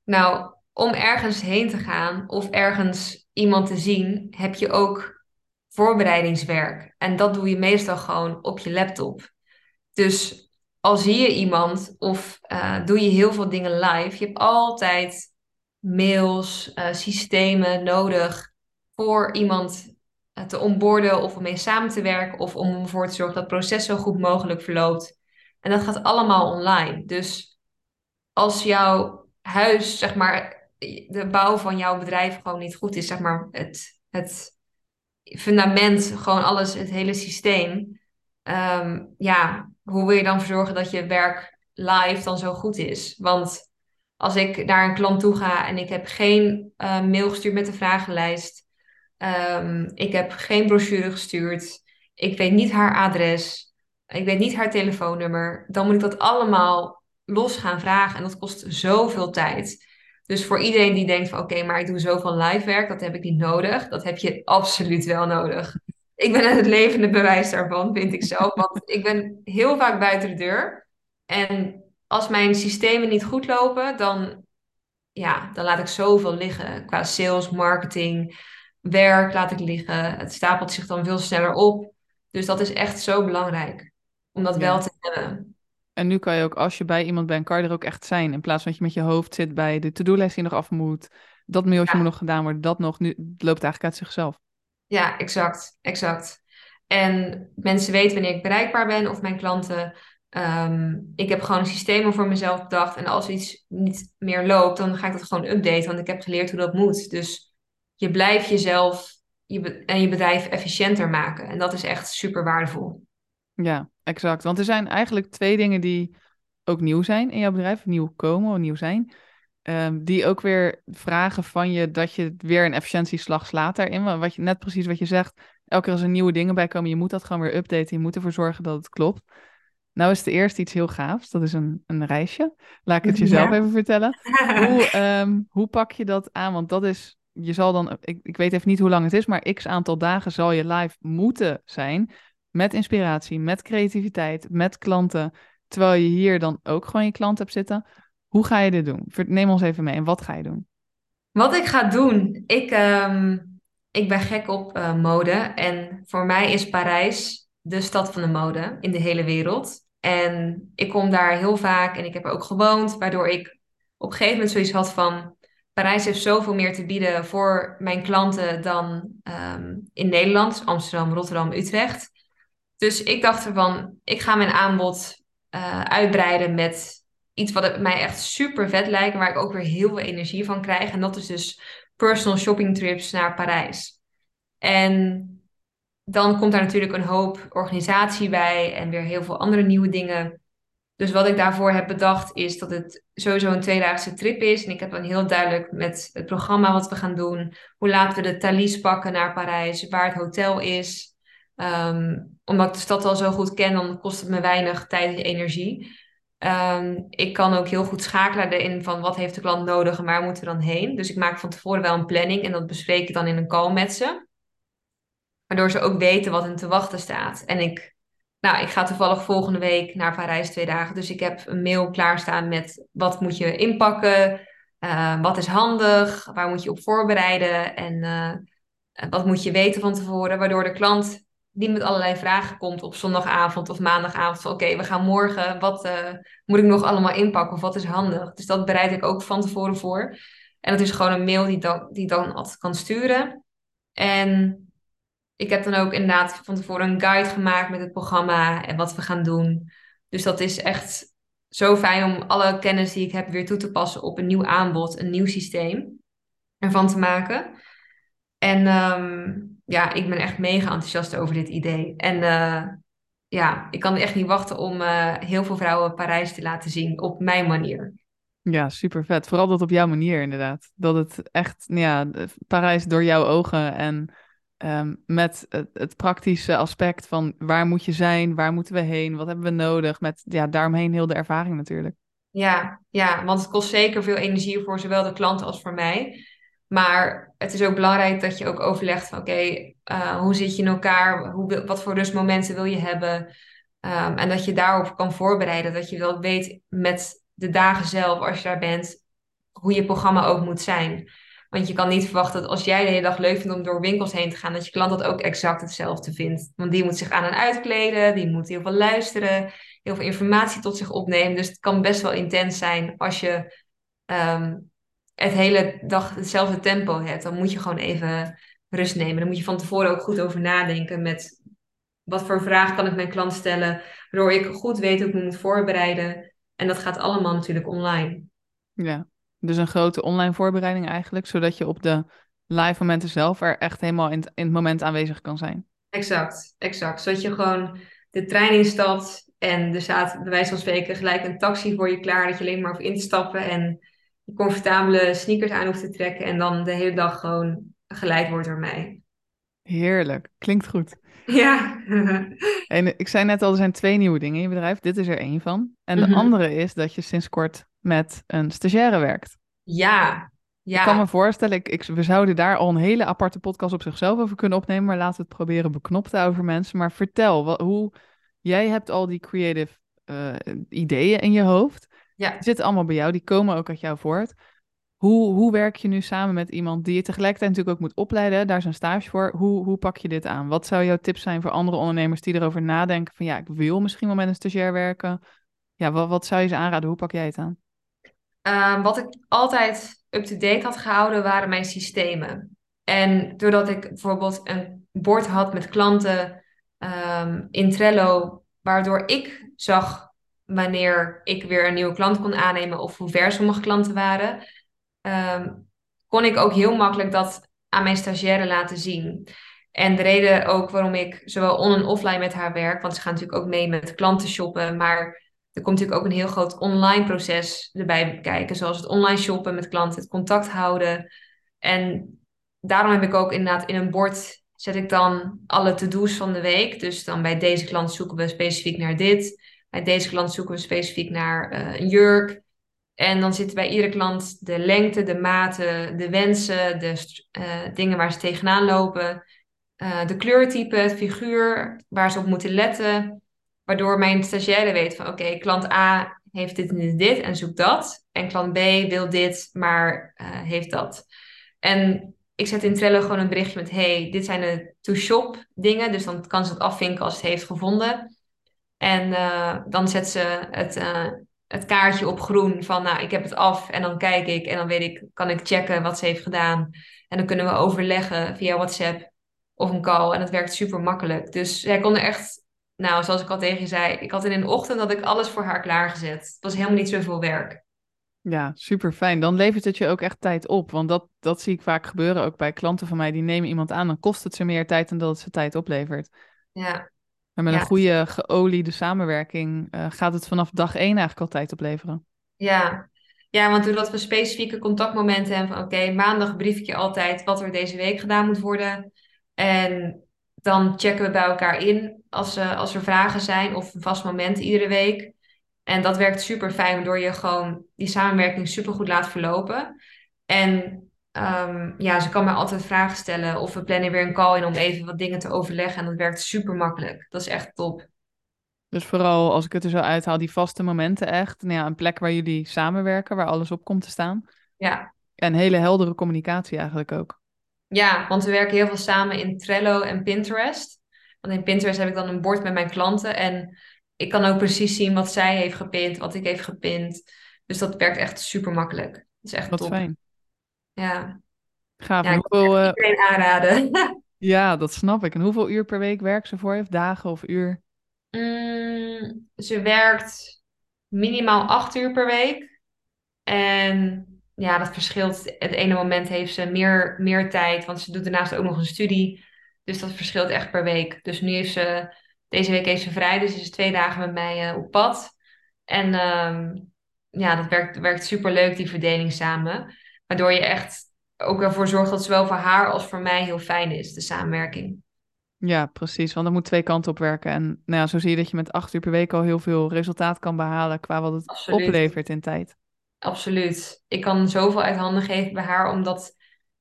B: Nou, om ergens heen te gaan of ergens iemand te zien, heb je ook voorbereidingswerk. En dat doe je meestal gewoon op je laptop. Dus al zie je iemand of uh, doe je heel veel dingen live, je hebt altijd mails, uh, systemen nodig voor iemand te onboorden of om mee samen te werken of om ervoor te zorgen dat het proces zo goed mogelijk verloopt. En dat gaat allemaal online. Dus als jouw huis, zeg maar, de bouw van jouw bedrijf gewoon niet goed is, zeg maar, het, het fundament, gewoon alles, het hele systeem. Um, ja, hoe wil je dan zorgen dat je werk live dan zo goed is? Want als ik naar een klant toe ga en ik heb geen uh, mail gestuurd met de vragenlijst, um, ik heb geen brochure gestuurd, ik weet niet haar adres, ik weet niet haar telefoonnummer, dan moet ik dat allemaal los gaan vragen. En dat kost zoveel tijd. Dus voor iedereen die denkt van oké, maar ik doe zoveel live werk, dat heb ik niet nodig. Dat heb je absoluut wel nodig. Ik ben het levende bewijs daarvan, vind ik zelf. Want ik ben heel vaak buiten de deur. En als mijn systemen niet goed lopen, dan, ja, dan laat ik zoveel liggen. Qua sales, marketing, werk laat ik liggen. Het stapelt zich dan veel sneller op. Dus dat is echt zo belangrijk om dat wel te hebben.
A: En nu kan je ook, als je bij iemand bent, kan je er ook echt zijn. In plaats van dat je met je hoofd zit bij de to-do-lijst die nog af moet. Dat mailtje moet nog gedaan worden, dat nog. Nu het loopt eigenlijk uit zichzelf.
B: Ja, exact. Exact. En mensen weten wanneer ik bereikbaar ben of mijn klanten. Ehm, ik heb gewoon een systeem voor mezelf bedacht. En als iets niet meer loopt, dan ga ik dat gewoon updaten. Want ik heb geleerd hoe dat moet. Dus je blijft jezelf je en je bedrijf efficiënter maken. En dat is echt super waardevol.
A: Ja, exact. Want er zijn eigenlijk twee dingen die ook nieuw zijn in jouw bedrijf. Nieuw komen of nieuw zijn. Ehm, die ook weer vragen van je dat je weer een efficiëntieslag slaat daarin. Wat je, net precies wat je zegt. Elke keer als er nieuwe dingen bij komen, je moet dat gewoon weer updaten. Je moet ervoor zorgen dat het klopt. Nou is de eerste iets heel gaafs. Dat is een, een reisje. Laat ik het jezelf even vertellen. Hoe, um, hoe pak je dat aan? Want dat is, je zal dan, ik, ik weet even niet hoe lang het is, maar x aantal dagen zal je live moeten zijn. Met inspiratie, met creativiteit, met klanten. Terwijl je hier dan ook gewoon je klant hebt zitten. Hoe ga je dit doen? Neem ons even mee. En wat ga je doen?
B: Wat ik ga doen? Ik, um, ik ben gek op uh, mode. En voor mij is Parijs de stad van de mode in de hele wereld. En ik kom daar heel vaak en ik heb er ook gewoond, waardoor ik op een gegeven moment zoiets had van... Parijs heeft zoveel meer te bieden voor mijn klanten dan um, in Nederland, Amsterdam, Rotterdam, Utrecht. Dus ik dacht ervan, ik ga mijn aanbod uh, uitbreiden met iets wat mij echt super vet lijkt, waar ik ook weer heel veel energie van krijg. En dat is dus personal shopping trips naar Parijs. En dan komt daar natuurlijk een hoop organisatie bij en weer heel veel andere nieuwe dingen. Dus wat ik daarvoor heb bedacht is dat het sowieso een tweedaagse trip is. En ik heb dan heel duidelijk met het programma wat we gaan doen. Hoe laten we de Thalys pakken naar Parijs, waar het hotel is. Um, omdat ik de stad al zo goed ken, dan kost het me weinig tijd en energie. Um, ik kan ook heel goed schakelen erin van wat heeft de klant nodig en waar moeten we dan heen. Dus ik maak van tevoren wel een planning en dat bespreek ik dan in een call met ze. Waardoor ze ook weten wat hen te wachten staat. En ik, nou, ik ga toevallig volgende week naar Parijs twee dagen. Dus ik heb een mail klaarstaan met wat moet je inpakken, uh, wat is handig, waar moet je op voorbereiden en uh, wat moet je weten van tevoren. Waardoor de klant die met allerlei vragen komt op zondagavond of maandagavond. Van oké, we gaan morgen, wat uh, moet ik nog allemaal inpakken of wat is handig? Dus dat bereid ik ook van tevoren voor. En dat is gewoon een mail die dan, die dan kan sturen. En ik heb dan ook inderdaad van tevoren een guide gemaakt met het programma en wat we gaan doen. Dus dat is echt zo fijn om alle kennis die ik heb weer toe te passen op een nieuw aanbod, een nieuw systeem ervan te maken. En um, ja, ik ben echt mega enthousiast over dit idee. En uh, ja, ik kan echt niet wachten om uh, heel veel vrouwen Parijs te laten zien op mijn manier.
A: Ja, super vet. Vooral dat op jouw manier inderdaad. Dat het echt, ja, Parijs door jouw ogen en um, met het, het, praktische aspect van waar moet je zijn, waar moeten we heen, wat hebben we nodig, met ja, daaromheen heel de ervaring natuurlijk.
B: Ja, ja, want het kost zeker veel energie voor zowel de klant als voor mij. Maar het is ook belangrijk dat je ook overlegt van oké, uh, hoe zit je in elkaar? Hoe, wat voor rustmomenten wil je hebben? Um, en dat je daarop kan voorbereiden. Dat je wel weet met de dagen zelf, als je daar bent, hoe je programma ook moet zijn. Want je kan niet verwachten dat als jij de hele dag leuk vindt om door winkels heen te gaan, dat je klant dat ook exact hetzelfde vindt. Want die moet zich aan en uitkleden, die moet heel veel luisteren, heel veel informatie tot zich opnemen. Dus het kan best wel intens zijn als je um, het hele dag hetzelfde tempo hebt, dan moet je gewoon even rust nemen. Dan moet je van tevoren ook goed over nadenken met wat voor vraag kan ik mijn klant stellen, waardoor ik goed weet hoe ik me moet voorbereiden. En dat gaat allemaal natuurlijk online.
A: Ja, dus een grote online voorbereiding eigenlijk, zodat je op de live momenten zelf er echt helemaal in, in het moment aanwezig kan zijn.
B: Exact, exact. Zodat je gewoon de trein instapt en er staat bij wijze van spreken gelijk een taxi voor je klaar, dat je alleen maar hoeft in te stappen en comfortabele sneakers aan hoeft te trekken en dan de hele dag gewoon geleid wordt door mij.
A: Heerlijk, klinkt goed.
B: Ja.
A: En ik zei net al, er zijn twee nieuwe dingen in je bedrijf. Dit is er één van. En de
B: Mhm.
A: andere is dat je sinds kort met een stagiaire werkt.
B: Ja. Ja.
A: Ik kan me voorstellen, ik, ik, we zouden daar al een hele aparte podcast op zichzelf over kunnen opnemen, maar laten we het proberen beknopt voor mensen. Maar vertel, wat, hoe, jij hebt al die creative eh, ideeën in je hoofd.
B: Ja.
A: Die zitten allemaal bij jou, die komen ook uit jou voort. Hoe, hoe werk je nu samen met iemand die je tegelijkertijd natuurlijk ook moet opleiden? Daar is een stage voor. Hoe, hoe pak je dit aan? Wat zou jouw tips zijn voor andere ondernemers die erover nadenken van ja, ik wil misschien wel met een stagiair werken. Ja, wat, wat zou je ze aanraden? Hoe pak jij het aan?
B: Ehm, wat ik altijd up-to-date had gehouden waren mijn systemen. En doordat ik bijvoorbeeld een bord had met klanten ehm, in Trello, waardoor ik zag wanneer ik weer een nieuwe klant kon aannemen of hoe ver sommige klanten waren, ehm, kon ik ook heel makkelijk dat aan mijn stagiaire laten zien. En de reden ook waarom ik zowel on- en offline met haar werk, want ze gaan natuurlijk ook mee met klanten shoppen, maar er komt natuurlijk ook een heel groot online proces erbij kijken, zoals het online shoppen met klanten, het contact houden. En daarom heb ik ook inderdaad in een bord zet ik dan alle to-do's van de week. Dus dan bij deze klant zoeken we specifiek naar dit. Bij deze klant zoeken we specifiek naar eh, een jurk. En dan zitten bij iedere klant de lengte, de maten, de wensen, de eh, dingen waar ze tegenaan lopen. eh, de kleurtype, het figuur, waar ze op moeten letten. Waardoor mijn stagiaire weet van oké, klant A heeft dit en dit, en zoekt dat. En klant B wil dit, maar eh, heeft dat. En ik zet in Trello gewoon een berichtje met hey, dit zijn de to-shop dingen. Dus dan kan ze het afvinken als ze het heeft gevonden. En eh, dan zet ze het, eh, het kaartje op groen van nou, ik heb het af. En dan kijk ik en dan weet ik, kan ik checken wat ze heeft gedaan. En dan kunnen we overleggen via WhatsApp of een call. En dat werkt super makkelijk. Dus zij kon er echt, nou, zoals ik al tegen je zei, ik had in de ochtend dat ik alles voor haar klaargezet. Het was helemaal niet zoveel werk.
A: Ja, super fijn. Dan levert het je ook echt tijd op. Want dat, dat zie ik vaak gebeuren ook bij klanten van mij. Die nemen iemand aan, dan kost het ze meer tijd dan dat het ze tijd oplevert.
B: Ja,
A: Maar met
B: Ja.
A: een goede, geoliede samenwerking eh, gaat het vanaf dag één eigenlijk al tijd opleveren.
B: ja. Ja, want doordat we specifieke contactmomenten hebben van oké, maandag brief ik je altijd wat er deze week gedaan moet worden. En dan checken we bij elkaar in als, eh, als er vragen zijn of een vast moment iedere week. En dat werkt super fijn, waardoor je gewoon die samenwerking super goed laat verlopen. En ehm, ja, ze kan mij altijd vragen stellen of we plannen weer een call in om even wat dingen te overleggen. En dat werkt super makkelijk. Dat is echt top.
A: Dus vooral als ik het er zo uithaal, die vaste momenten echt. Nou ja, een plek waar jullie samenwerken, waar alles op komt te staan.
B: Ja.
A: En hele heldere communicatie eigenlijk ook.
B: Ja, want we werken heel veel samen in Trello en Pinterest. Want in Pinterest heb ik dan een bord met mijn klanten. En ik kan ook precies zien wat zij heeft gepint, wat ik heb gepint. Dus dat werkt echt super makkelijk. Dat is echt
A: Wat
B: top.
A: fijn.
B: Ja,
A: Gaaf.
B: Ja, ik
A: hoeveel, eh,
B: iedereen aanraden.
A: ja, dat snap ik. En hoeveel uur per week werkt ze voor je? Of dagen of uur?
B: Mm, ze werkt minimaal acht uur per week. En ja, dat verschilt. Het ene moment heeft ze meer, meer tijd, want ze doet daarnaast ook nog een studie. Dus dat verschilt echt per week. Dus nu heeft ze, deze week heeft ze vrij, dus ze is twee dagen met mij eh, op pad. En ehm, ja, dat werkt, werkt super leuk, die verdeling samen. Waardoor je echt ook ervoor zorgt dat het zowel voor haar als voor mij heel fijn is, de samenwerking.
A: Ja, precies. Want er moet twee kanten op werken. En nou ja, zo zie je dat je met acht uur per week al heel veel resultaat kan behalen qua wat het
B: Absoluut.
A: oplevert in tijd.
B: Absoluut. Ik kan zoveel uit handen geven bij haar, omdat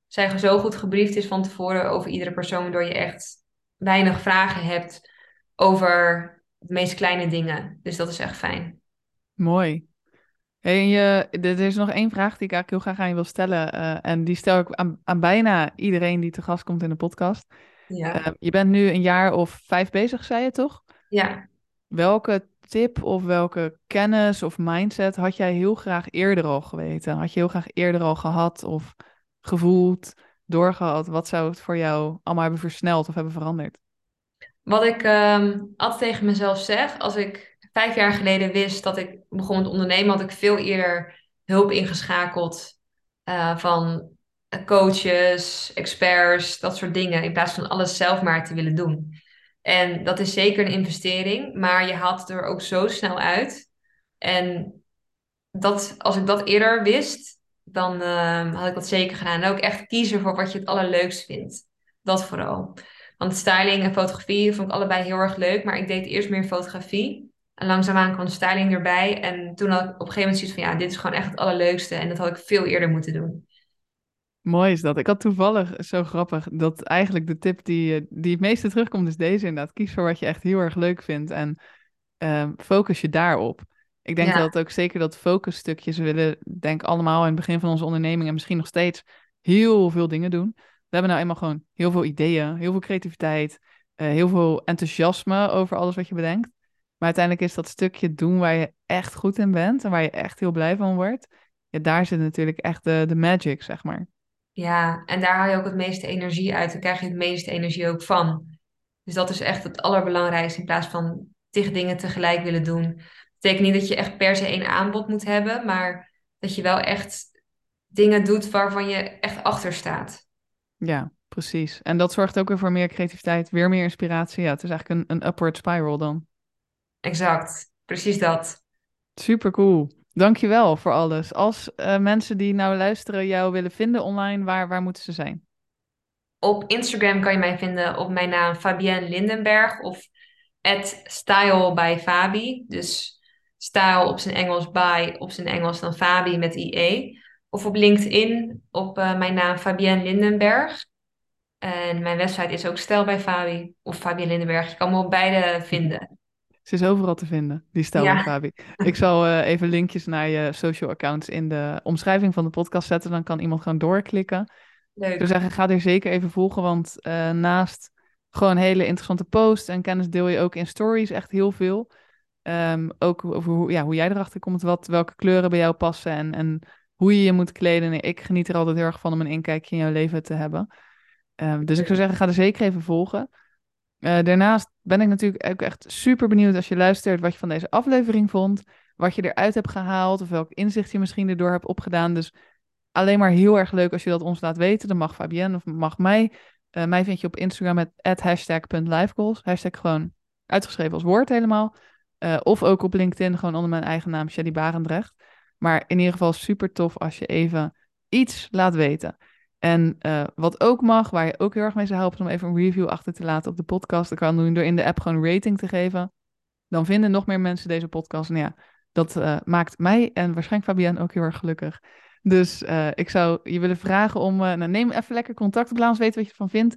B: zij zo goed gebriefd is van tevoren over iedere persoon, waardoor je echt weinig vragen hebt over de meest kleine dingen. Dus dat is echt fijn.
A: Mooi. Hey, en je, er er is nog één vraag die ik eigenlijk heel graag aan je wil stellen. eh, en die stel ik aan, aan bijna iedereen die te gast komt in de podcast.
B: Ja.
A: Eh, je bent nu een jaar of vijf bezig, zei je toch?
B: Ja.
A: Welke tip of welke kennis of mindset had jij heel graag eerder al geweten? Had je heel graag eerder al gehad of gevoeld, doorgehad? Wat zou het voor jou allemaal hebben versneld of hebben veranderd?
B: Wat ik ehm, altijd tegen mezelf zeg, als ik vijf jaar geleden wist dat ik begon met ondernemen, had ik veel eerder hulp ingeschakeld eh, van coaches, experts, dat soort dingen, in plaats van alles zelf maar te willen doen. En dat is zeker een investering, maar je haalt het er ook zo snel uit. En dat, als ik dat eerder wist, dan ehm, had ik dat zeker gedaan. En ook echt kiezen voor wat je het allerleukst vindt. Dat vooral. Want styling en fotografie vond ik allebei heel erg leuk, maar ik deed eerst meer fotografie. En langzaamaan kwam styling erbij. En toen had ik op een gegeven moment zoiets van, ja, dit is gewoon echt het allerleukste. En dat had ik veel eerder moeten doen.
A: Mooi is dat. Ik had toevallig, zo grappig, dat eigenlijk de tip die, eh, die het meeste terugkomt is deze inderdaad. Kies voor wat je echt heel erg leuk vindt en ehm, focus je daarop. Ik denk
B: Ja,
A: dat ook zeker dat focusstukjes, we willen denk allemaal in het begin van onze onderneming en misschien nog steeds heel veel dingen doen. We hebben nou eenmaal gewoon heel veel ideeën, heel veel creativiteit, eh, heel veel enthousiasme over alles wat je bedenkt. Maar uiteindelijk is dat stukje doen waar je echt goed in bent en waar je echt heel blij van wordt. Ja, daar zit natuurlijk echt de, de magic, zeg maar.
B: Ja, en daar haal je ook het meeste energie uit. Daar krijg je het meeste energie ook van. Dus dat is echt het allerbelangrijkste in plaats van tig dingen tegelijk willen doen. Dat betekent niet dat je echt per se één aanbod moet hebben, maar dat je wel echt dingen doet waarvan je echt achter staat.
A: Ja, precies. En dat zorgt ook weer voor meer creativiteit, weer meer inspiratie. Ja, het is eigenlijk een, een upward spiral dan.
B: Exact, precies dat.
A: Super cool. Dankjewel voor alles. Als eh, mensen die nou luisteren jou willen vinden online, waar, waar moeten ze zijn?
B: Op Instagram kan je mij vinden op mijn naam Fabienne Lindenberg of style by Fabi. Dus style op zijn Engels by, op zijn Engels dan Fabi met IE. Of op LinkedIn op eh, mijn naam Fabienne Lindenberg. En mijn website is ook Stijl bij Fabi of Fabienne Lindenberg. Je kan me op beide vinden.
A: Ze is overal te vinden, die stijl
B: Ja,
A: Fabi. Ik zal eh, even linkjes naar je social accounts in de omschrijving van de podcast zetten. Dan kan iemand gewoon doorklikken. Ik zou
B: leuk.
A: zeggen, ga er zeker even volgen, want eh, naast gewoon hele interessante posts en kennis deel je ook in stories echt heel veel. Ehm, ook over hoe, ja, hoe jij erachter komt, wat, welke kleuren bij jou passen en, en hoe je je moet kleden. En ik geniet er altijd heel erg van om een inkijkje in jouw leven te hebben. Ehm, dus ik zou zeggen, ga er zeker even volgen. Eh, daarnaast ben ik natuurlijk ook echt super benieuwd als je luistert wat je van deze aflevering vond, wat je eruit hebt gehaald of welk inzicht je misschien erdoor hebt opgedaan. Dus alleen maar heel erg leuk als je dat ons laat weten. Dan mag Fabienne of mag mij. Eh, mij vind je op Instagram met hashtag.lifegoals. Hashtag gewoon uitgeschreven als woord helemaal. Eh, of ook op LinkedIn gewoon onder mijn eigen naam, Shelly Barendrecht. Maar in ieder geval super tof als je even iets laat weten. En eh, wat ook mag, waar je ook heel erg mee zou helpen, om even een review achter te laten op de podcast. Dat kan doen door in de app gewoon een rating te geven. Dan vinden nog meer mensen deze podcast. En ja, dat eh, maakt mij en waarschijnlijk Fabienne ook heel erg gelukkig. Dus eh, ik zou je willen vragen om, nou, neem even lekker contact op, laat ons weten wat je ervan vindt.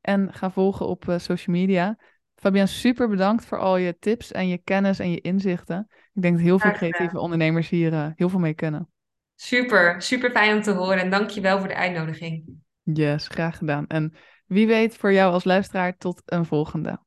A: En ga volgen op social media. Fabienne, super bedankt voor al je tips en je kennis en je inzichten. Ik denk dat heel veel creatieve ondernemers hier heel veel mee kunnen.
B: Super, super fijn om te horen en dank je wel voor de uitnodiging.
A: Yes, graag gedaan. En wie weet voor jou als luisteraar tot een volgende.